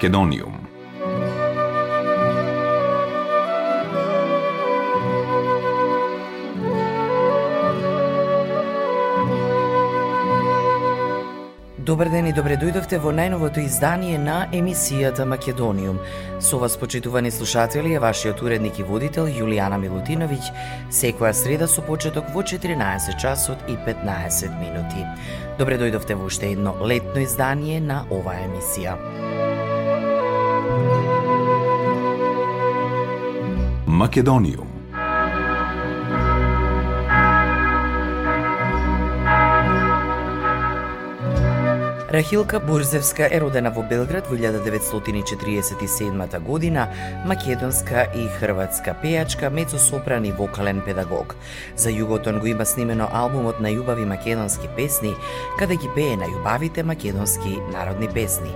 Македониум. Добар ден и добре дојдовте во најновото издание на емисијата Македониум. Со вас, почитувани слушатели, е вашиот уредник и водител Јулијана Милутиновиќ, секоја среда со почеток во 14 часот и 15 минути. Добре дојдовте во уште едно летно издание на оваа емисија. Македонијум. Рахилка Бурзевска е родена во Белград во 1947 година, македонска и хрватска пејачка, мецосопран и вокален педагог. За југотон го има снимено албумот на јубави македонски песни, каде ги пее на јубавите македонски народни песни.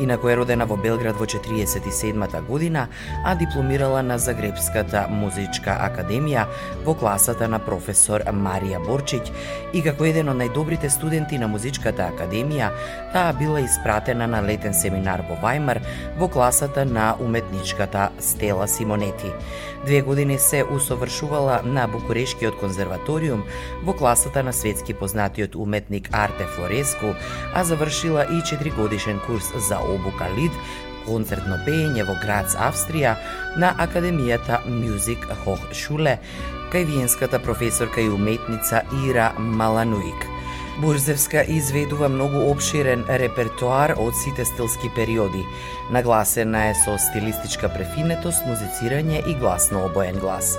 Инако е родена во Белград во 47 година, а дипломирала на Загребската музичка академија во класата на професор Марија Борчиќ и како еден од најдобрите студенти на музичката академија, таа била испратена на летен семинар во Вајмар во класата на уметничката Стела Симонети. Две години се усовршувала на Букурешкиот конзерваториум во класата на светски познатиот уметник Арте Флореску, а завршила и 4 годишен курс за обука лид, концертно пеење во Грац, Австрија, на Академијата Music Hochschule, кај виенската професорка и уметница Ира Малануик. Бурзевска изведува многу обширен репертоар од сите стилски периоди. Нагласена е со стилистичка префинетост, музицирање и гласно обоен глас.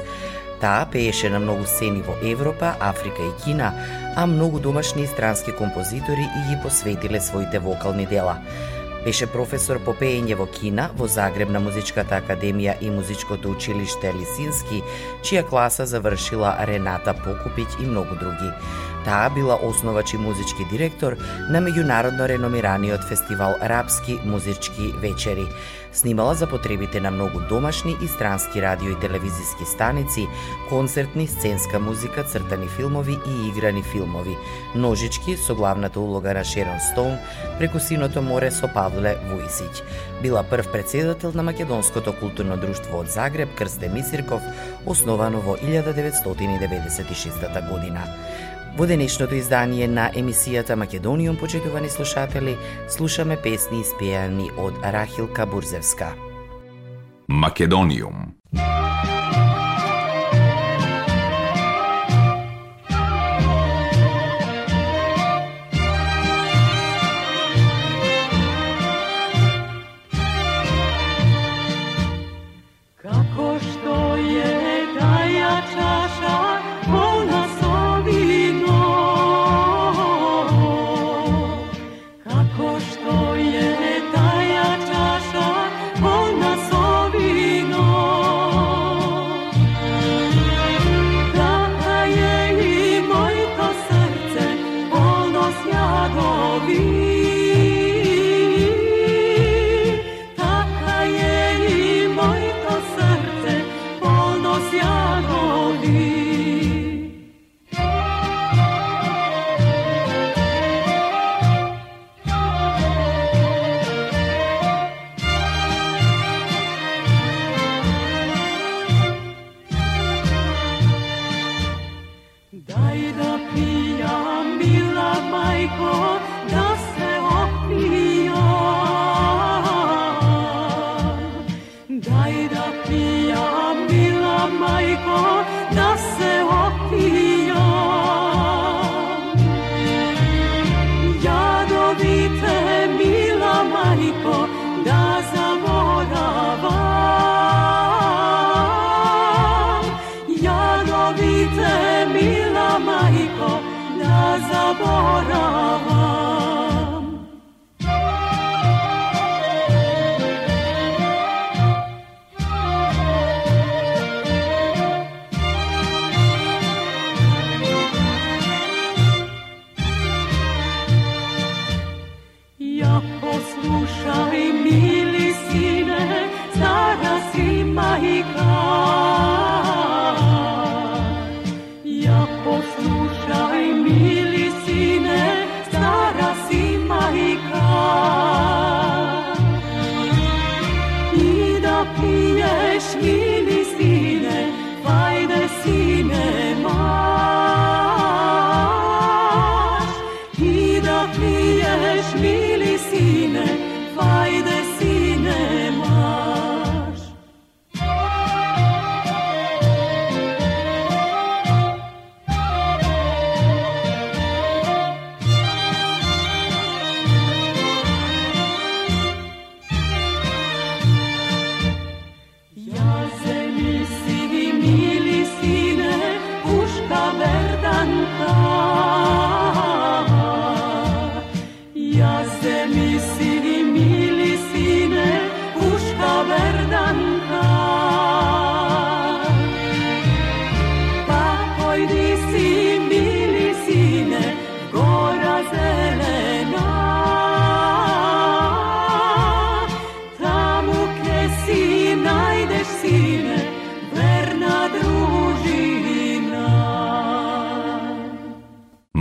Таа пееше на многу сцени во Европа, Африка и Кина, а многу домашни и странски композитори и ги посветиле своите вокални дела. Беше професор по пеење во Кина, во Загреб на Музичката академија и Музичкото училиште Лисински, чија класа завршила Рената Покупиќ и многу други. Таа била основач и музички директор на меѓународно реномираниот фестивал Рапски музички вечери. Снимала за потребите на многу домашни и странски радио и телевизиски станици, концертни, сценска музика, цртани филмови и играни филмови, ножички со главната улога на Шерон Стоун преку Синото море со Павле Вуисиќ. Била прв председател на Македонското културно друштво од Загреб Крсте Мисирков, основано во 1996 година. Во денешното издание на емисијата Македониум, почитувани слушатели, слушаме песни испејани од Рахил Кабурзевска. Македониум. Македониум.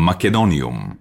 Македониум.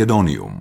Македониум.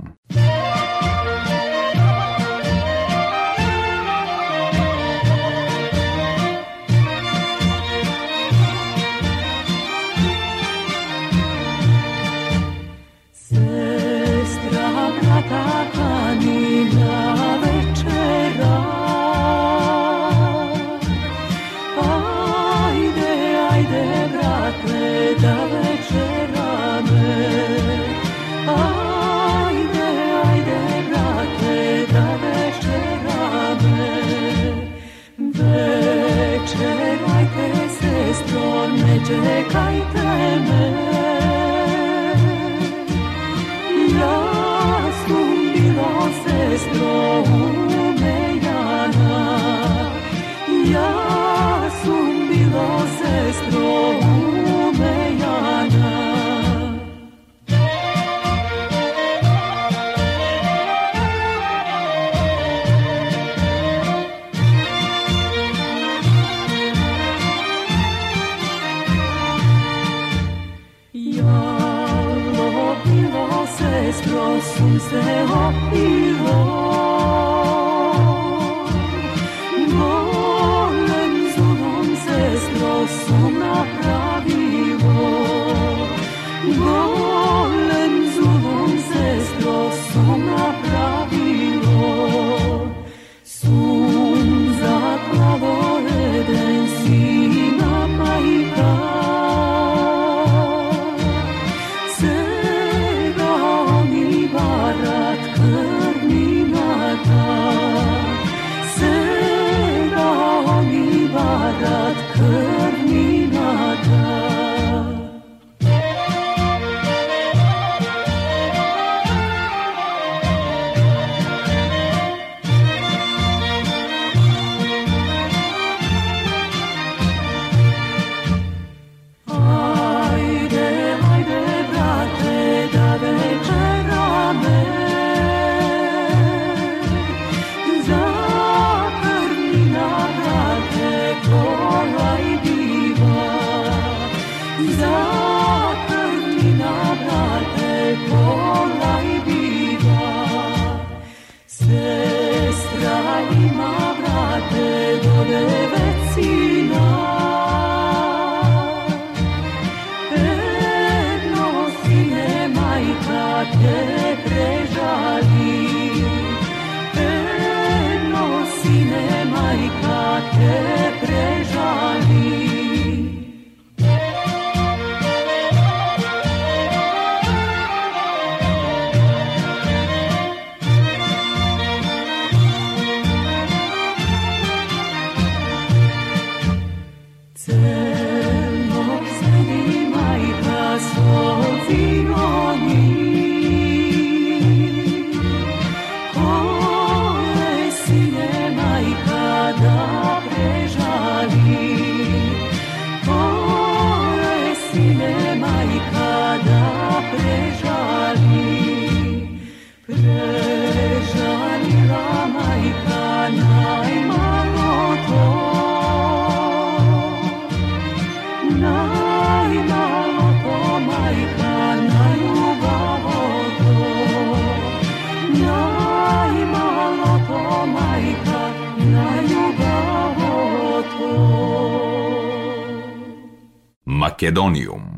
Македониум.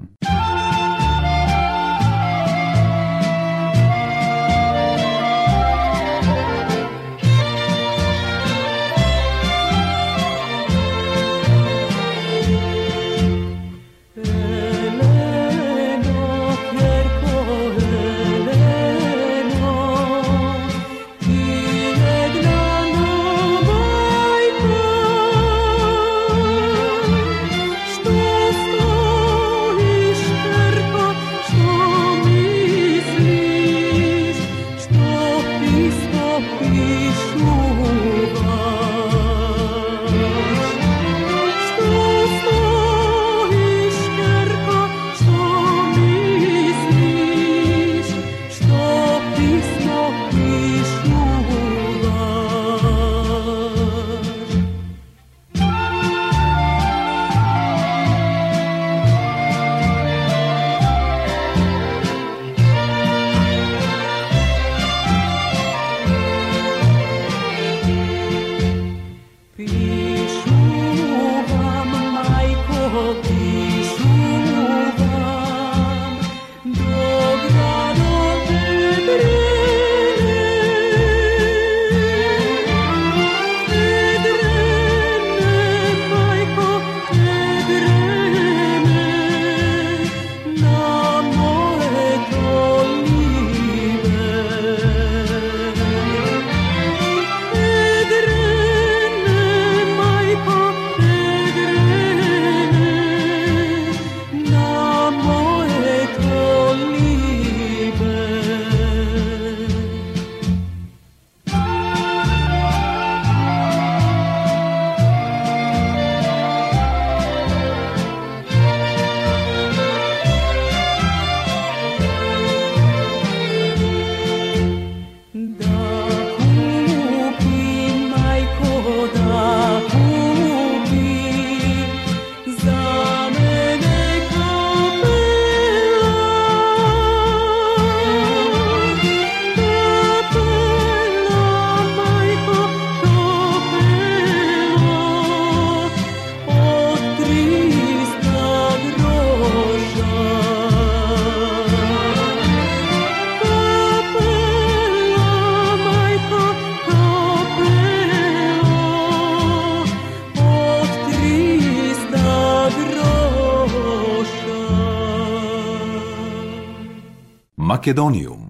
Македонијум.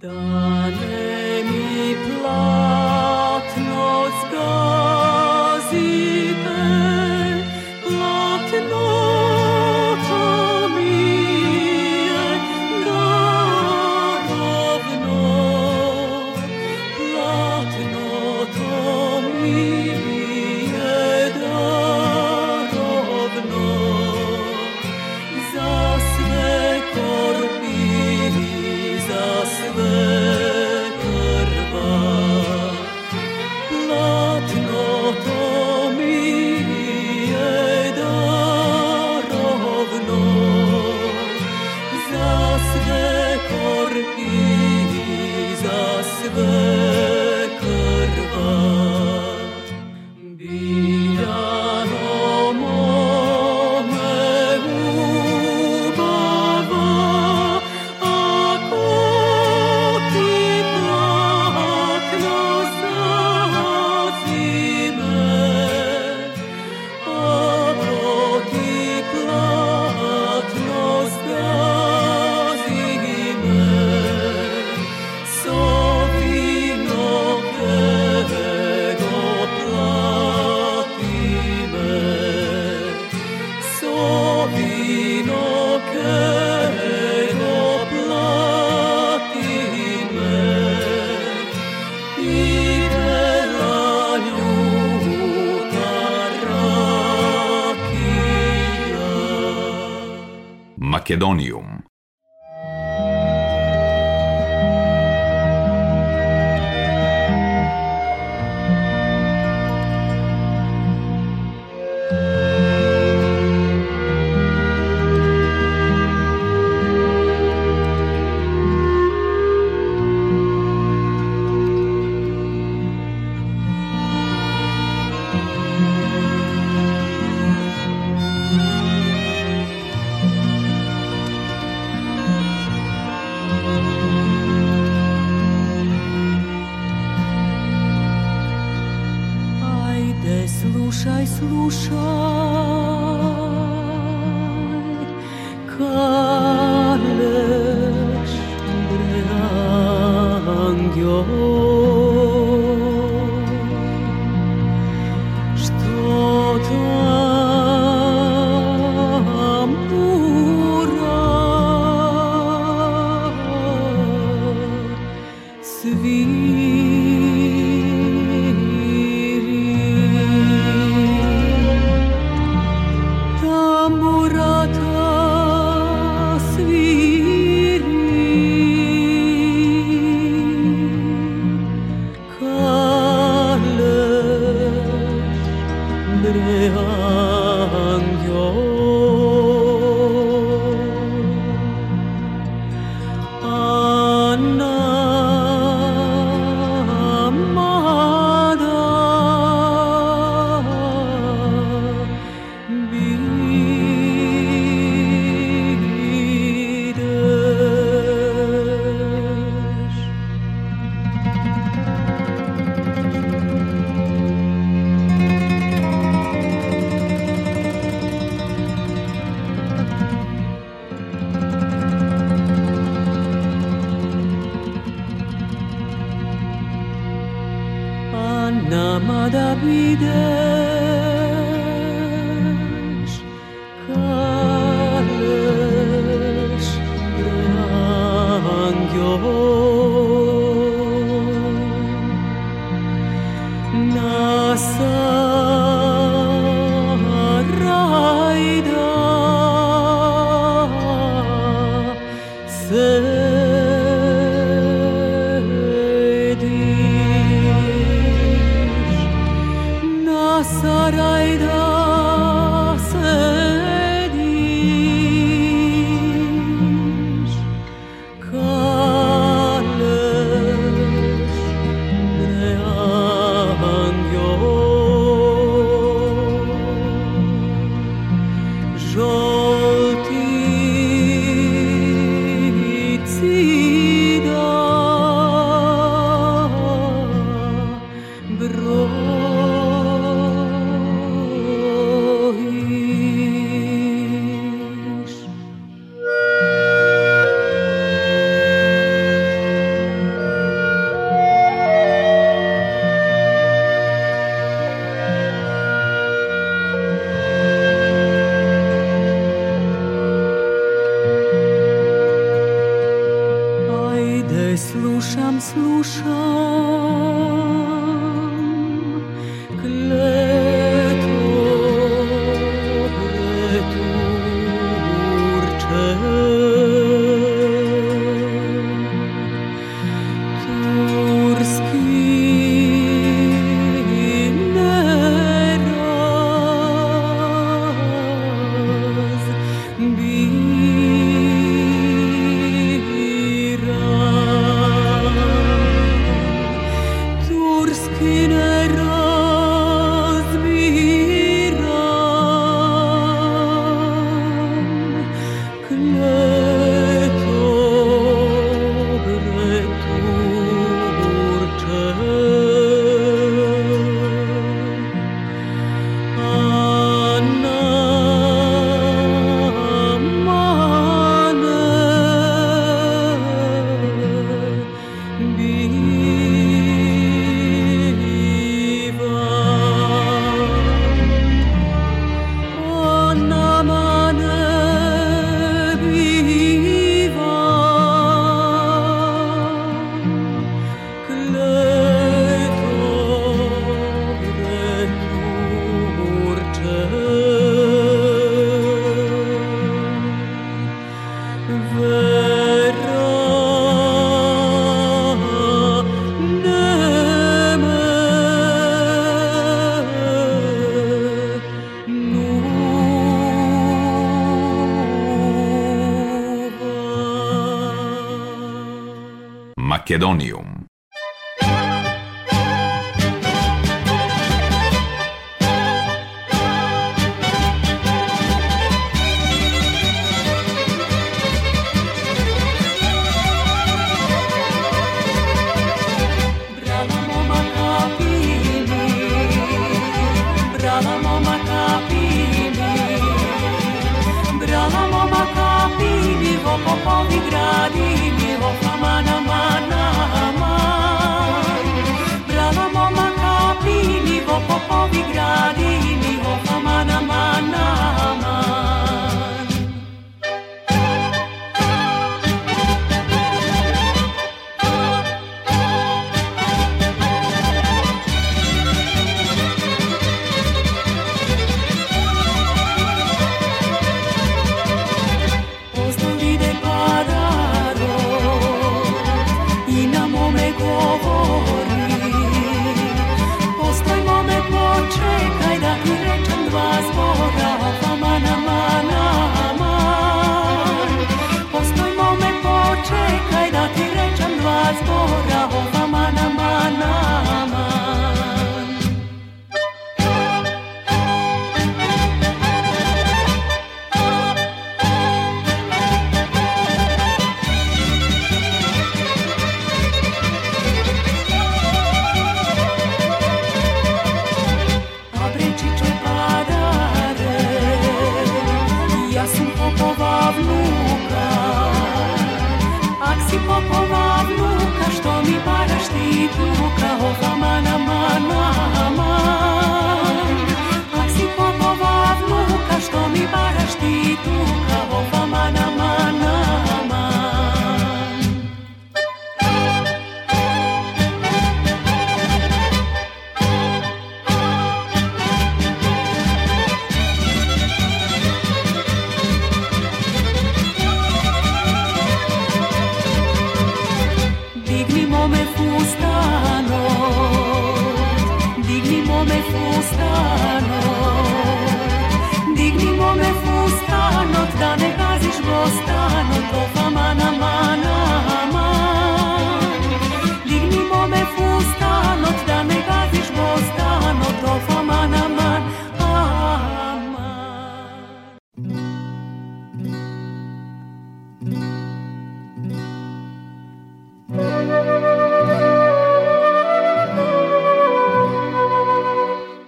Македониум. chiama Davide. Македониум.